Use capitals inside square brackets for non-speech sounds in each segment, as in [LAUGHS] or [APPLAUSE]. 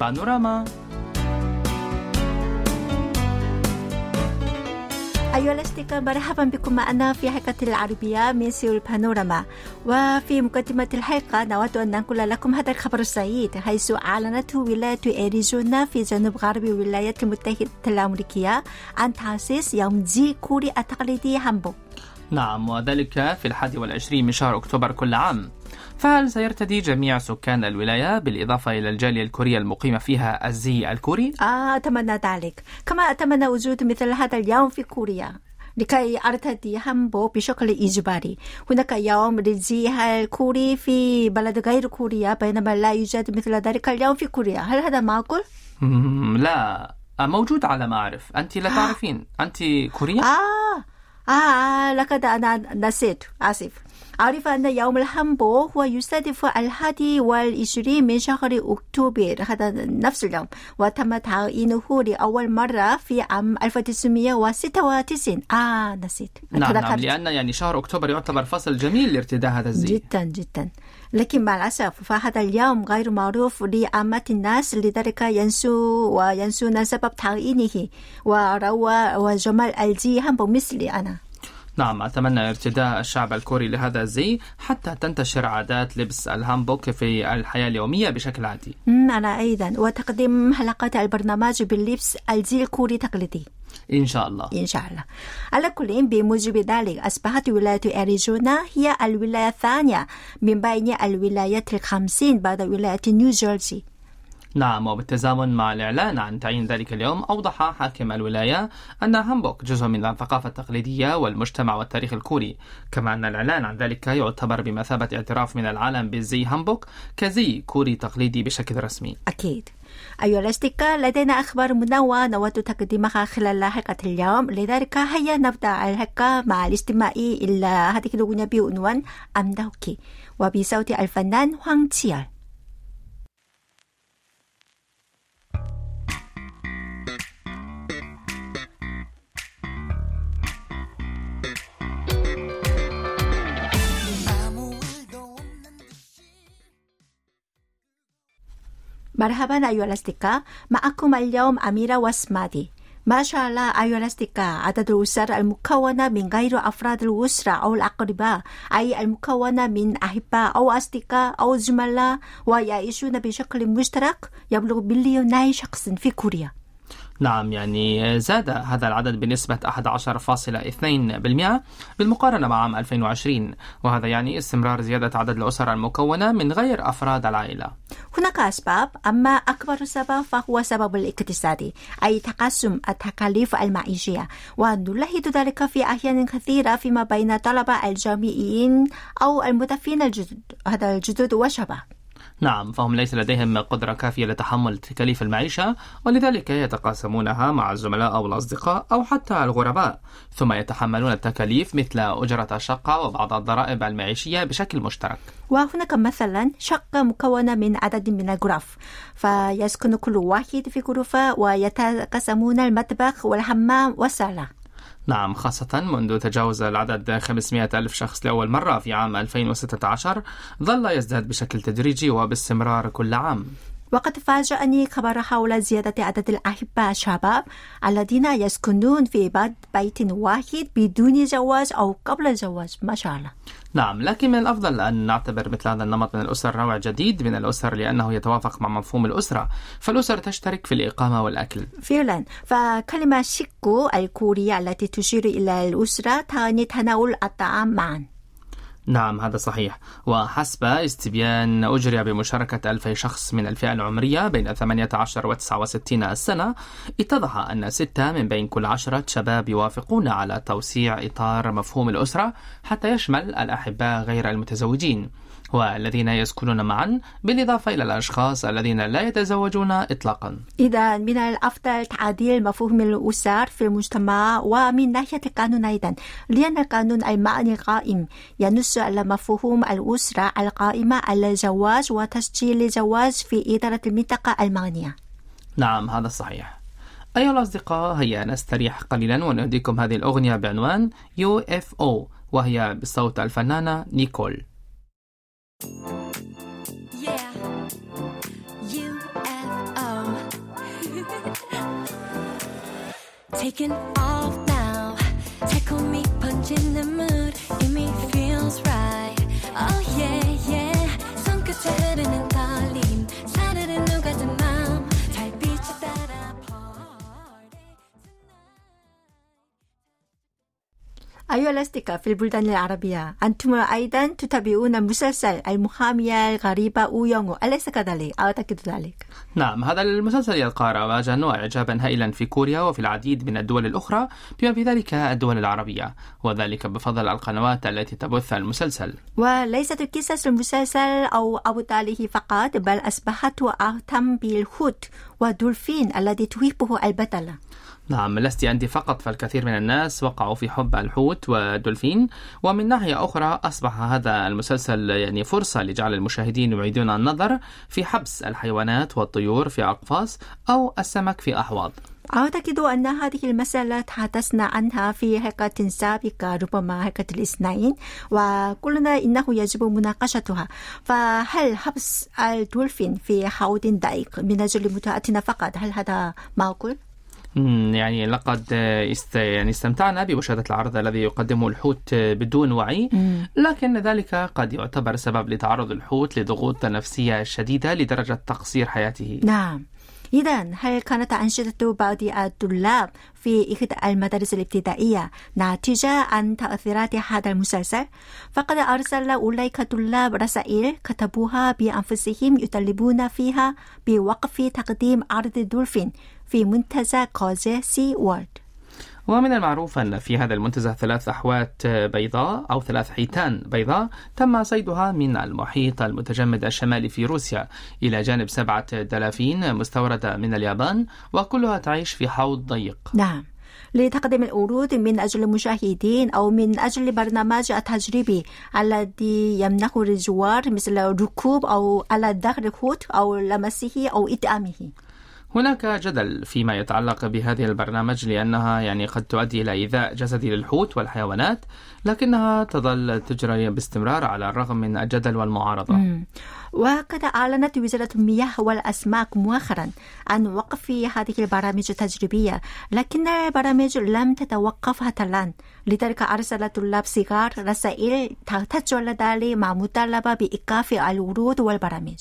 بانوراما أيها الأصدقاء مرحبا بكم معنا في حلقة العربية من سيول بانوراما وفي مقدمة الحلقة نود أن ننقل لكم هذا الخبر السعيد حيث أعلنت ولاية أريزونا في جنوب غرب الولايات المتحدة الأمريكية عن تأسيس يوم الزي الكوري التقليدي هانبوك نعم وذلك في الحادي والعشرين من شهر أكتوبر كل عام. فهل سيرتدي جميع سكان الولاية بالإضافة إلى الجالية الكورية المقيمة فيها الزي الكوري؟ آه أتمنى ذلك. كما أتمنى وجود مثل هذا اليوم في كوريا لكي أرتدي هامبوك بشكل إجباري. هناك يوم للزي الكوري في بلد غير كوريا بينما لا يوجد مثل ذلك اليوم في كوريا. هل هذا معقول؟ لا. موجود على ما أعرف. أنت لا تعرفين. أنت كورية؟ آه. آه, لقد أنا نسيت آسف أعرف أن يوم الهامبو هو يصادف الحادي والعشرين من شهر أكتوبر هذا نفس اليوم وتم تعيينه لأول مرة في عام 1996 آه نسيت نعم, نعم. لأن يعني شهر أكتوبر يعتبر فصل جميل لارتداء هذا الزي جدا جدا لكن مع الأسف فهذا اليوم غير معروف لعامة الناس لذلك ينسوا وينسون سبب تعيينه وروعة وجمال الزي هانبوك مثلي أنا نعم أتمنى ارتداء الشعب الكوري لهذا الزي حتى تنتشر عادات لبس الهانبوك في الحياة اليومية بشكل عادي. أمم، أنا أيضا. وتقديم حلقات البرنامج بلبس الزي الكوري التقليدي. إن شاء الله. إن شاء الله. على كل بموجب ذلك أصبحت ولاية أريزونا هي الولاية الثانية من بين الولايات الخمسين بعد ولاية نيوجيرسي. نعم وبالتزامن مع الإعلان عن تعيين ذلك اليوم أوضح حاكم الولاية أن هامبوك جزء من الثقافة التقليدية والمجتمع والتاريخ الكوري كما أن الإعلان عن ذلك يعتبر بمثابة اعتراف من العالم بالزي هامبوك كزي كوري تقليدي بشكل رسمي أكيد أيها الأصدقاء لدينا أخبار منوعة نود تقديمها خلال حلقة اليوم لذلك هيا نبدأ الحلقة مع الاستماع إلى هذه الأغنية بعنوان أمدوكي وبصوت الفنان 황 치열 مرحبا أيها الأصدقاء. معكم اليوم أميرة واسمادي. ما شاء الله أيها الأصدقاء عدد الأسر المكونة من غير أفراد الأسرة أو الأقرباء أي المكونة من أحباء أو أصدقاء أو زملاء ويعيشون بشكل مشترك يبلغ مليوني شخص في كوريا. نعم يعني زاد هذا العدد بنسبة 11.2% بالمقارنة مع عام 2020 وهذا يعني استمرار زيادة عدد الأسر المكونة من غير أفراد العائلة. هناك أسباب أما أكبر سبب فهو سبب الاقتصادي أي تقسم التكاليف المعيشية ونلاحظ ذلك في أحيان كثيرة فيما بين طلبة الجامعيين أو المضيفين الجدد هذا الجدد وشبه. نعم فهم ليس لديهم قدرة كافية لتحمل تكاليف المعيشة ولذلك يتقاسمونها مع الزملاء أو الأصدقاء أو حتى الغرباء. ثم يتحملون التكاليف مثل أجرة الشقة وبعض الضرائب المعيشية بشكل مشترك. وهناك مثلا شقة مكونة من عدد من الغرف فيسكن كل واحد في غرفة ويتقسمون المطبخ والحمام والصالة. نعم خاصة منذ تجاوز العدد 500 ألف شخص لأول مرة في عام 2016 ظل يزداد بشكل تدريجي وباستمرار كل عام. وقد فاجأني خبر حول زيادة عدد الأحباء الشباب الذين يسكنون في بيت واحد بدون زواج أو قبل الزواج ما شاء الله. نعم لكن من الأفضل أن نعتبر مثل هذا النمط من الأسر نوع جديد من الأسر لأنه يتوافق مع مفهوم الأسرة. فالأسر تشترك في الإقامة والأكل. فعلا. فكلمة شيكو الكورية التي تشير إلى الأسرة تعني تناول الطعام معا. نعم هذا صحيح. وحسب استبيان أجري بمشاركة ألفي شخص من الفئة العمرية بين 18 و 69 سنة. اتضح أن ستة من بين كل عشرة شباب يوافقون على توسيع إطار مفهوم الأسرة حتى يشمل الأحباء غير المتزوجين. والذين يسكنون معا بالإضافة إلى الأشخاص الذين لا يتزوجون إطلاقا. إذا من الأفضل تعديل مفهوم الأسر في المجتمع ومن ناحية القانون أيضا لأن القانون المعني القائم. ينص على مفهوم الأسرة القائمة على الزواج وتسجيل الزواج في إدارة المنطقة المعنية نعم هذا صحيح. أيها الأصدقاء هيا نستريح قليلا ونهديكم هذه الأغنية بعنوان UFO وهي بصوت الفنانة نيكول. Yeah, UFO. Um, [LAUGHS] taking off now. Tackle me, punch in the mood. Give me feels right. Oh, yeah, yeah. 손끝에 흐르는 الأصدقاء في البلدان العربية أنتم أيضا تتابعون المسلسل المحامية الغريبة أويونغو أليس كذلك؟ أعتقد ذلك نعم هذا المسلسل يلقى رواجا وإعجابا هائلا في كوريا وفي العديد من الدول الأخرى بما في ذلك الدول العربية وذلك بفضل القنوات التي تبث المسلسل وليست قصص المسلسل أو أبطاله فقط بل أصبحت أهتم بالحوت والدولفين الذي تحبه البطلة نعم لست أنت فقط فالكثير من الناس وقعوا في حب الحوت والدولفين. ومن ناحية أخرى أصبح هذا المسلسل يعني فرصة لجعل المشاهدين يعيدون النظر في حبس الحيوانات والطيور في أقفاص أو السمك في أحواض. أعتقد أن هذه المسألة تحدثنا عنها في حلقة سابقة ربما حلقة الاثنين وقلنا إنه يجب مناقشتها. فهل حبس الدولفين في حوض ضيق من أجل متعتنا فقط؟ هل هذا معقول؟ يعني لقد آه، است يعني استمتعنا بمشاهدة العرض الذي يقدمه الحوت آه، بدون وعي. لكن ذلك قد يعتبر سبب لتعرض الحوت لضغوط نفسية شديدة لدرجة تقصير حياته. نعم. إذا هل كانت أنشطة بعض الطلاب في إحدى المدارس الابتدائية ناتجة عن تأثيرات هذا المسلسل؟ فقد أرسل أولئك الطلاب رسائل كتبوها بأنفسهم يطالبون فيها بوقف تقديم عرض دولفين في منتزه كوجي سي وورلد ومن المعروف أن في هذا المنتزه ثلاث أحوات بيضاء أو ثلاث حيتان بيضاء تم صيدها من المحيط المتجمد الشمالي في روسيا إلى جانب سبعة دلافين مستوردة من اليابان وكلها تعيش في حوض ضيق. نعم. لتقديم العروض من أجل المشاهدين أو من أجل برنامج التجريبي الذي يمنح الزوار مثل الركوب أو على ظهر الحوت أو لمسه أو إطعامه هناك جدل فيما يتعلق بهذه البرنامج لأنها يعني قد تؤدي إلى إيذاء جسدي للحوت والحيوانات لكنها تظل تجري باستمرار على الرغم من الجدل والمعارضة. مم. وقد أعلنت وزارة المياه والأسماك مؤخرا عن وقف هذه البرامج التجريبية لكن البرامج لم تتوقف حتى الآن لذلك أرسل طلاب صغار رسائل ذلك مع مطالبة بإيقاف العروض والبرامج.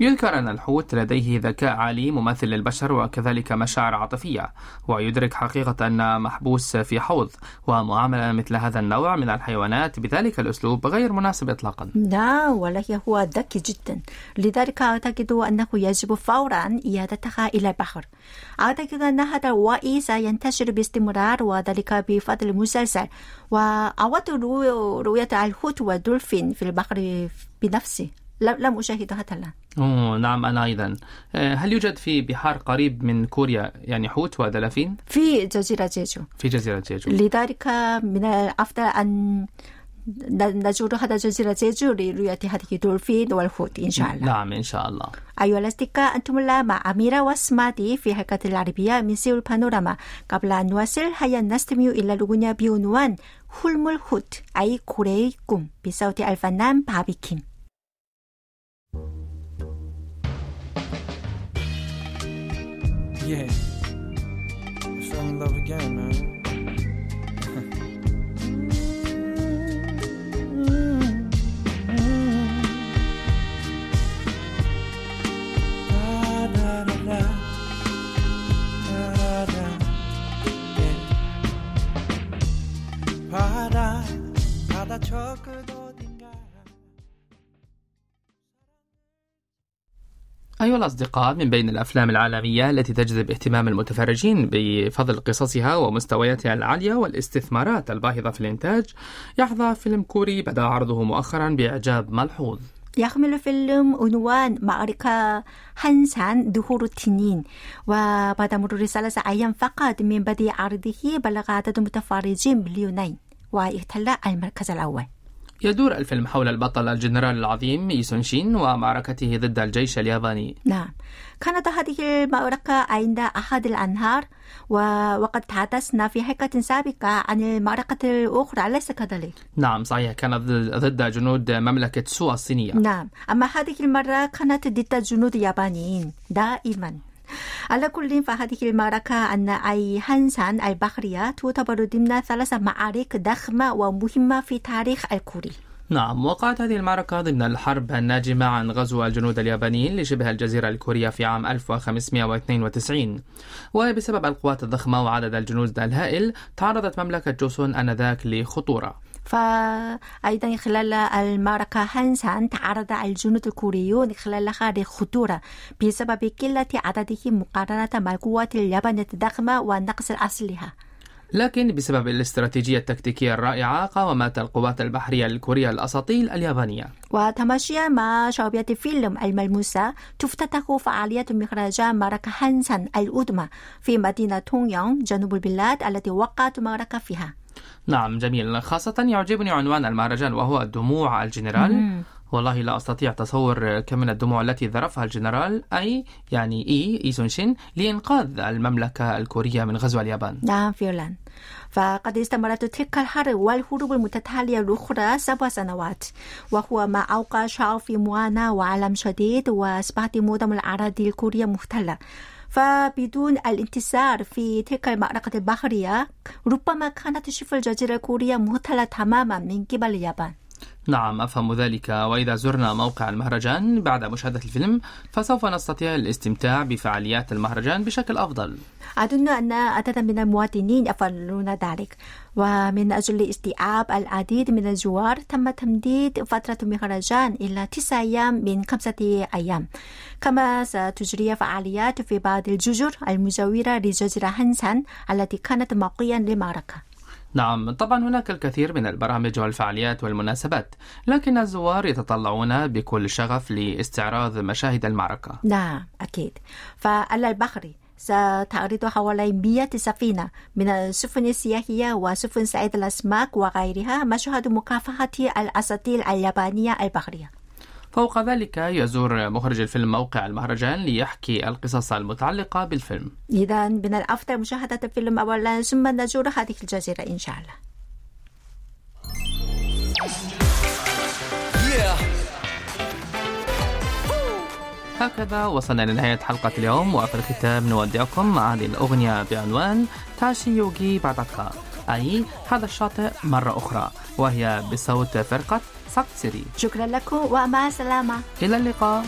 يذكر أن الحوت لديه ذكاء عالي مماثل للبشر وكذلك مشاعر عاطفية ويدرك حقيقة أن محبوس في حوض ومعاملة مثل هذا النوع من الحيوانات بذلك الأسلوب غير مناسب إطلاقا. لا ولكن هو ذكي جدا. لذلك أعتقد أنه يجب فورا إيادتها إلى البحر أعتقد أن هذا الوعي سينتشر باستمرار وذلك بفضل المسلسل. وأود رؤ- رؤية الحوت والدولفين في البحر بنفسي لم لم أشاهد حتى الآن. أوه نعم أنا أيضا آه، هل يوجد في بحار قريب من كوريا يعني حوت ودلافين في جزيرة جيجو. في جزيرة جيجو. لذلك من الأفضل أن نزور هذا جزيرة جيجو لرؤية هذه الدولفين والحوت إن شاء الله. نعم إن شاء الله. أيها الأصدقاء أنتم الآن مع أميرة وسمادي في حلقة العربية من سيول بانوراما. قبل أن نواصل هيا نستمع إلى الأغنية بعنوان حلم الحوت أي كوري의 꿈 بصوت الفنان da, da, Yeah. I fell in love again, man. [LAUGHS] trucker أيها الأصدقاء من بين الأفلام العالمية التي تجذب اهتمام المتفرجين بفضل قصصها ومستوياتها العالية والاستثمارات الباهظة في الإنتاج يحظى فيلم كوري بدأ عرضه مؤخرا بإعجاب ملحوظ. يحمل فيلم عنوان معركة 한산 ظهور التنين. وبعد مرور ثلاثة أيام فقط من بدء عرضه بلغ عدد المتفرجين مليونين واحتل المركز الأول. يدور الفيلم حول البطل الجنرال العظيم إي سون شين ومعركته ضد الجيش الياباني. نعم. كانت هذه المعركة عند أحد الأنهار وقد تحدثنا في حلقة سابقة عن المعركة الأخرى أليس كذلك؟ نعم صحيح. كانت ضد جنود مملكة سوي الصينية نعم. أما هذه المرة كانت ضد جنود يابانيين دائما. على كل فهذه المعركة أي هانسان البحرية تعتبر ضمن ثلاث معارك ضخمة ومهمة في تاريخ الكوري. نعم وقعت هذه المعركة ضمن الحرب الناجمة عن غزو الجنود اليابانيين لشبه الجزيرة الكورية في عام 1592 وبسبب القوات الضخمة وعدد الجنود الهائل تعرضت مملكة جوسون آنذاك لخطورة. فأيضا خلال المعركة هانسان تعرض الجنود الكوريون خلالها لخطورة بسبب قلة عددهم مقارنة مع القوات اليابانية الضخمة ونقص الأسلحة لكن بسبب الاستراتيجية التكتيكية الرائعة قاومت القوات البحرية الكورية الأساطيل اليابانية. وتماشيا مع شعبية الفيلم الملموسة تفتتح فعالية مهرجان معركة هانسان الأدمى في مدينة تونغ يونغ جنوب البلاد التي وقعت معركة فيها. نعم جميل. خاصة يعجبني عنوان المهرجان وهو دموع الجنرال. مم. والله لا أستطيع تصور كم من الدموع التي ذرفها الجنرال أي يعني إي إي سون شين لإنقاذ المملكة الكورية من غزو اليابان. نعم فعلا. فقد استمرت تلك الحرب والحروب المتتالية الأخرى سبع سنوات وهو ما أوقع الشعب في معاناة وألم شديد وأصبحت معظم الأراضي الكورية محتلة فبدون الانتصار في تلك المعركة البحرية ربما كانت شبه الجزيرة الكورية محتلة تماما من قبل اليابان. نعم أفهم ذلك. وإذا زرنا موقع المهرجان بعد مشاهدة الفيلم فسوف نستطيع الاستمتاع بفعاليات المهرجان بشكل أفضل. أظن أن عددا من المواطنين يفعلون ذلك. ومن أجل استيعاب العديد من الزوار تم تمديد فترة المهرجان إلى تسعة أيام من خمسة أيام. كما ستجري فعاليات في بعض الجزر المجاورة لجزيرة هانسان التي كانت موقعا للمعركة نعم طبعا هناك الكثير من البرامج والفعاليات والمناسبات لكن الزوار يتطلعون بكل شغف لاستعراض مشاهد المعركة. نعم أكيد. فعلى البحر ستعرض حوالي 100 سفينة من السفن السياحية وسفن صيد الأسماك وغيرها مشهد مكافحة الأساطيل اليابانية البحرية. فوق ذلك يزور مخرج الفيلم موقع المهرجان ليحكي القصص المتعلقة بالفيلم. إذا من الأفضل مشاهدة الفيلم أولا ثم نزور هذه الجزيرة إن شاء الله. هكذا وصلنا لنهاية حلقة اليوم وفي الختام نودعكم مع هذه الأغنية بعنوان تاشي يوغي بعدك أي هذا الشاطئ مرة أخرى وهي بصوت فرقة ساكسري شكرا لكم ومع السلامة. إلى اللقاء.